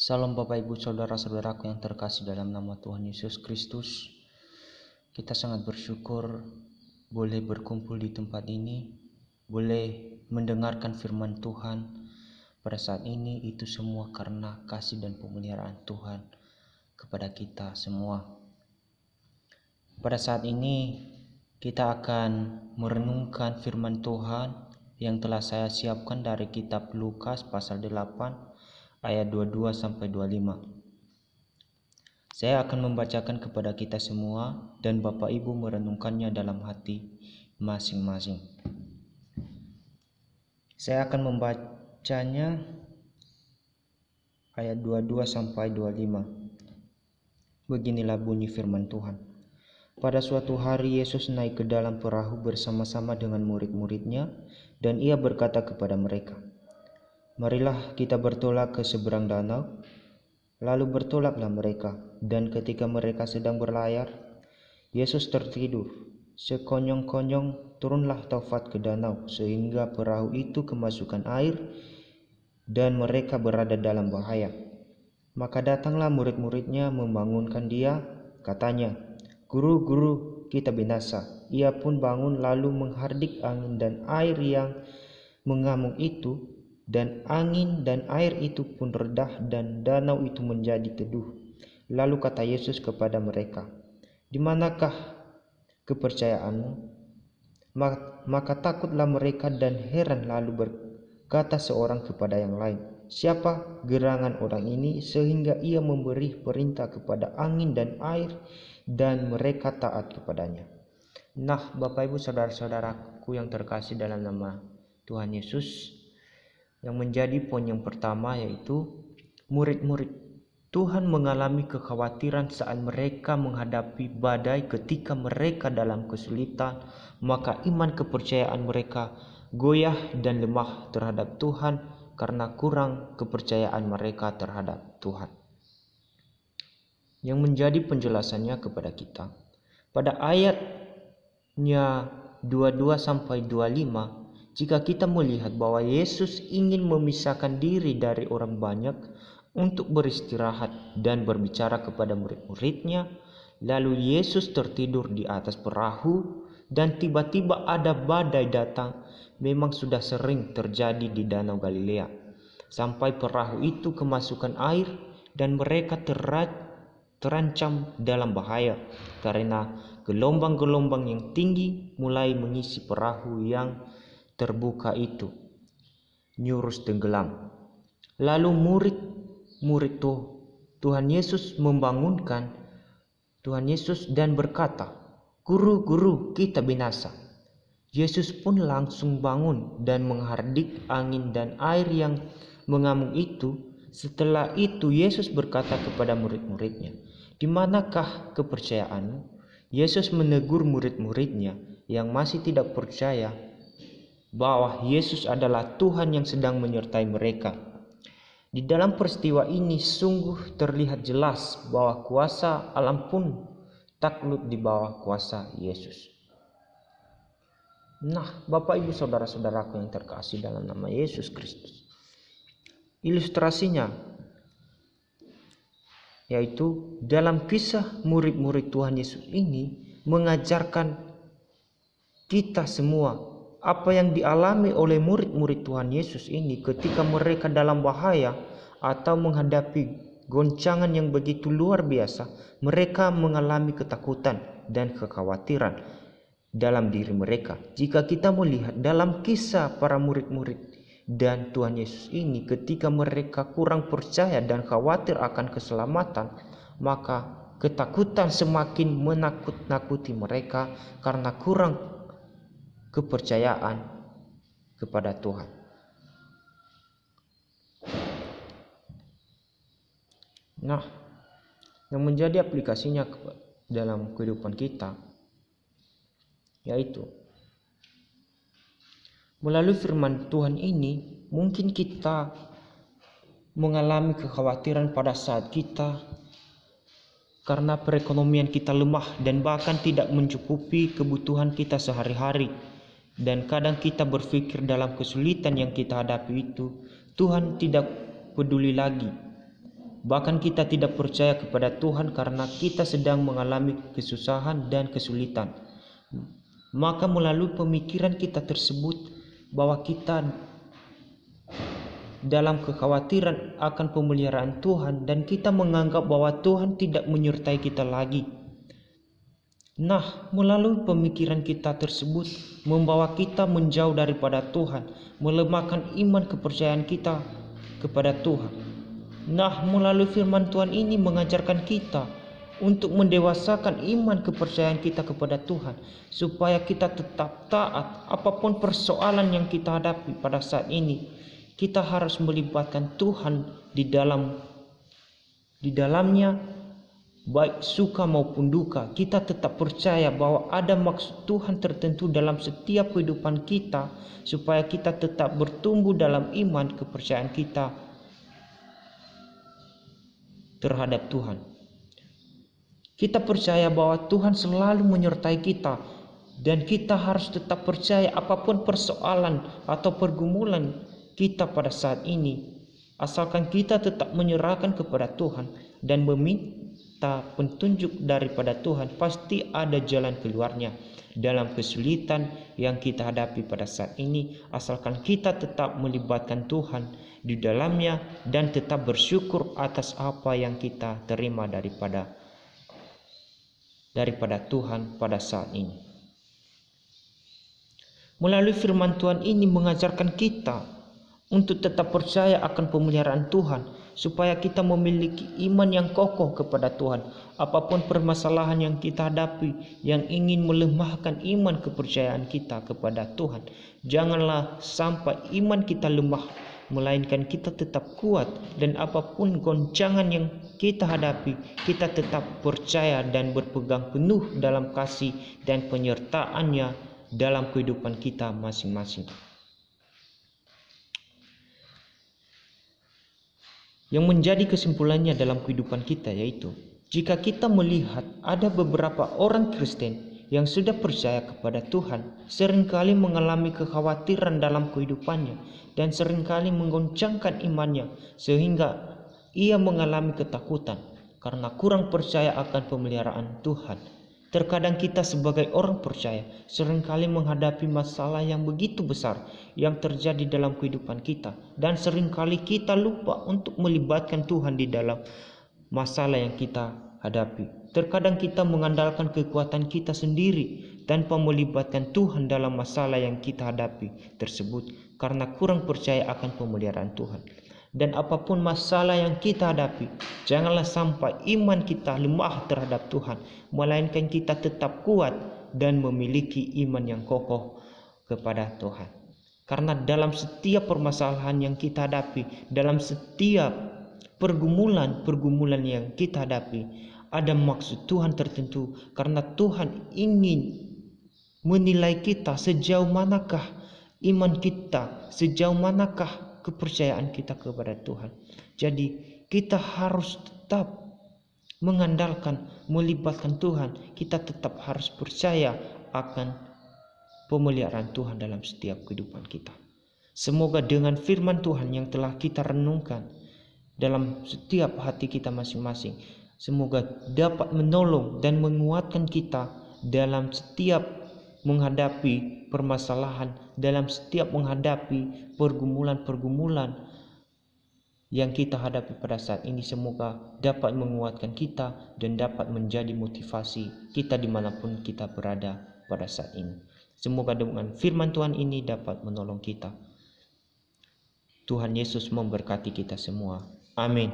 Salam Bapak Ibu Saudara-saudaraku yang terkasih dalam nama Tuhan Yesus Kristus. Kita sangat bersyukur boleh berkumpul di tempat ini, boleh mendengarkan firman Tuhan. Pada saat ini itu semua karena kasih dan pemeliharaan Tuhan kepada kita semua. Pada saat ini kita akan merenungkan firman Tuhan yang telah saya siapkan dari kitab Lukas pasal 8 ayat 22 sampai 25. Saya akan membacakan kepada kita semua dan Bapak Ibu merenungkannya dalam hati masing-masing. Saya akan membacanya ayat 22 sampai 25. Beginilah bunyi firman Tuhan. Pada suatu hari Yesus naik ke dalam perahu bersama-sama dengan murid-muridnya dan ia berkata kepada mereka, Marilah kita bertolak ke seberang danau. Lalu bertolaklah mereka, dan ketika mereka sedang berlayar, Yesus tertidur. Sekonyong-konyong turunlah Taufat ke danau, sehingga perahu itu kemasukan air, dan mereka berada dalam bahaya. Maka datanglah murid-muridnya membangunkan dia, katanya, Guru, guru, kita binasa. Ia pun bangun lalu menghardik angin dan air yang mengamuk itu, dan angin dan air itu pun redah dan danau itu menjadi teduh. Lalu kata Yesus kepada mereka, "Di manakah kepercayaanmu?" Maka takutlah mereka dan heran lalu berkata seorang kepada yang lain, "Siapa gerangan orang ini sehingga ia memberi perintah kepada angin dan air dan mereka taat kepadanya?" Nah, Bapak Ibu saudara-saudaraku yang terkasih dalam nama Tuhan Yesus, yang menjadi poin yang pertama yaitu murid-murid Tuhan mengalami kekhawatiran saat mereka menghadapi badai ketika mereka dalam kesulitan, maka iman kepercayaan mereka goyah dan lemah terhadap Tuhan karena kurang kepercayaan mereka terhadap Tuhan. Yang menjadi penjelasannya kepada kita pada ayatnya 22 sampai 25 jika kita melihat bahwa Yesus ingin memisahkan diri dari orang banyak untuk beristirahat dan berbicara kepada murid-muridnya, lalu Yesus tertidur di atas perahu dan tiba-tiba ada badai datang, memang sudah sering terjadi di Danau Galilea. Sampai perahu itu kemasukan air dan mereka terancam dalam bahaya karena gelombang-gelombang yang tinggi mulai mengisi perahu yang terbuka itu nyurus tenggelam. Lalu murid-murid tuh Tuhan Yesus membangunkan Tuhan Yesus dan berkata, "Guru, guru, kita binasa." Yesus pun langsung bangun dan menghardik angin dan air yang mengamuk itu. Setelah itu Yesus berkata kepada murid-muridnya, "Di manakah kepercayaanmu?" Yesus menegur murid-muridnya yang masih tidak percaya bahwa Yesus adalah Tuhan yang sedang menyertai mereka. Di dalam peristiwa ini sungguh terlihat jelas bahwa kuasa alam pun takluk di bawah kuasa Yesus. Nah, Bapak Ibu Saudara-saudaraku yang terkasih dalam nama Yesus Kristus. Ilustrasinya yaitu dalam kisah murid-murid Tuhan Yesus ini mengajarkan kita semua apa yang dialami oleh murid-murid Tuhan Yesus ini ketika mereka dalam bahaya atau menghadapi goncangan yang begitu luar biasa, mereka mengalami ketakutan dan kekhawatiran dalam diri mereka. Jika kita melihat dalam kisah para murid-murid dan Tuhan Yesus ini ketika mereka kurang percaya dan khawatir akan keselamatan, maka ketakutan semakin menakut-nakuti mereka karena kurang kepercayaan kepada Tuhan. Nah, yang menjadi aplikasinya dalam kehidupan kita yaitu melalui firman Tuhan ini mungkin kita mengalami kekhawatiran pada saat kita karena perekonomian kita lemah dan bahkan tidak mencukupi kebutuhan kita sehari-hari dan kadang kita berpikir dalam kesulitan yang kita hadapi itu, Tuhan tidak peduli lagi Bahkan kita tidak percaya kepada Tuhan karena kita sedang mengalami kesusahan dan kesulitan. Maka melalui pemikiran kita tersebut bahwa kita dalam kekhawatiran akan pemeliharaan Tuhan dan kita menganggap bahwa Tuhan tidak menyertai kita lagi. Nah, melalui pemikiran kita tersebut membawa kita menjauh daripada Tuhan, melemahkan iman kepercayaan kita kepada Tuhan. Nah, melalui firman Tuhan ini mengajarkan kita untuk mendewasakan iman kepercayaan kita kepada Tuhan, supaya kita tetap taat apa pun persoalan yang kita hadapi pada saat ini kita harus melibatkan Tuhan di dalam di dalamnya baik suka maupun duka kita tetap percaya bahwa ada maksud Tuhan tertentu dalam setiap kehidupan kita supaya kita tetap bertumbuh dalam iman kepercayaan kita terhadap Tuhan. Kita percaya bahwa Tuhan selalu menyertai kita dan kita harus tetap percaya apa pun persoalan atau pergumulan kita pada saat ini, asalkan kita tetap menyerahkan kepada Tuhan dan meminta petunjuk daripada Tuhan, pasti ada jalan keluarnya dalam kesulitan yang kita hadapi pada saat ini, asalkan kita tetap melibatkan Tuhan di dalamnya dan tetap bersyukur atas apa yang kita terima daripada daripada Tuhan pada saat ini. Melalui firman Tuhan ini mengajarkan kita untuk tetap percaya akan pemeliharaan Tuhan supaya kita memiliki iman yang kokoh kepada Tuhan apa pun permasalahan yang kita hadapi yang ingin melemahkan iman kepercayaan kita kepada Tuhan janganlah sampai iman kita lemah melainkan kita tetap kuat dan apa pun goncangan yang kita hadapi kita tetap percaya dan berpegang penuh dalam kasih dan penyertaannya dalam kehidupan kita masing-masing. Yang menjadi kesimpulannya dalam kehidupan kita yaitu jika kita melihat ada beberapa orang Kristen yang sudah percaya kepada Tuhan sering kali mengalami kekhawatiran dalam kehidupannya dan sering kali menggoncangkan imannya sehingga ia mengalami ketakutan karena kurang percaya akan pemeliharaan Tuhan Terkadang kita sebagai orang percaya sering kali menghadapi masalah yang begitu besar yang terjadi dalam kehidupan kita dan sering kali kita lupa untuk melibatkan Tuhan di dalam masalah yang kita hadapi. Terkadang kita mengandalkan kekuatan kita sendiri tanpa melibatkan Tuhan dalam masalah yang kita hadapi tersebut karena kurang percaya akan pemeliharaan Tuhan dan apa pun masalah yang kita hadapi, janganlah sampai iman kita lemah terhadap Tuhan, melainkan kita tetap kuat dan memiliki iman yang kokoh kepada Tuhan. Karena dalam setiap permasalahan yang kita hadapi, dalam setiap pergumulan-pergumulan yang kita hadapi, ada maksud Tuhan tertentu karena Tuhan ingin menilai kita sejauh manakah iman kita, sejauh manakah kepercayaan kita kepada Tuhan. Jadi kita harus tetap mengandalkan, melibatkan Tuhan. Kita tetap harus percaya akan pemeliharaan Tuhan dalam setiap kehidupan kita. Semoga dengan firman Tuhan yang telah kita renungkan dalam setiap hati kita masing-masing, semoga dapat menolong dan menguatkan kita dalam setiap menghadapi permasalahan, dalam setiap menghadapi pergumulan-pergumulan yang kita hadapi pada saat ini semoga dapat menguatkan kita dan dapat menjadi motivasi kita di mana pun kita berada pada saat ini. Semoga dengan firman Tuhan ini dapat menolong kita. Tuhan Yesus memberkati kita semua. Amin.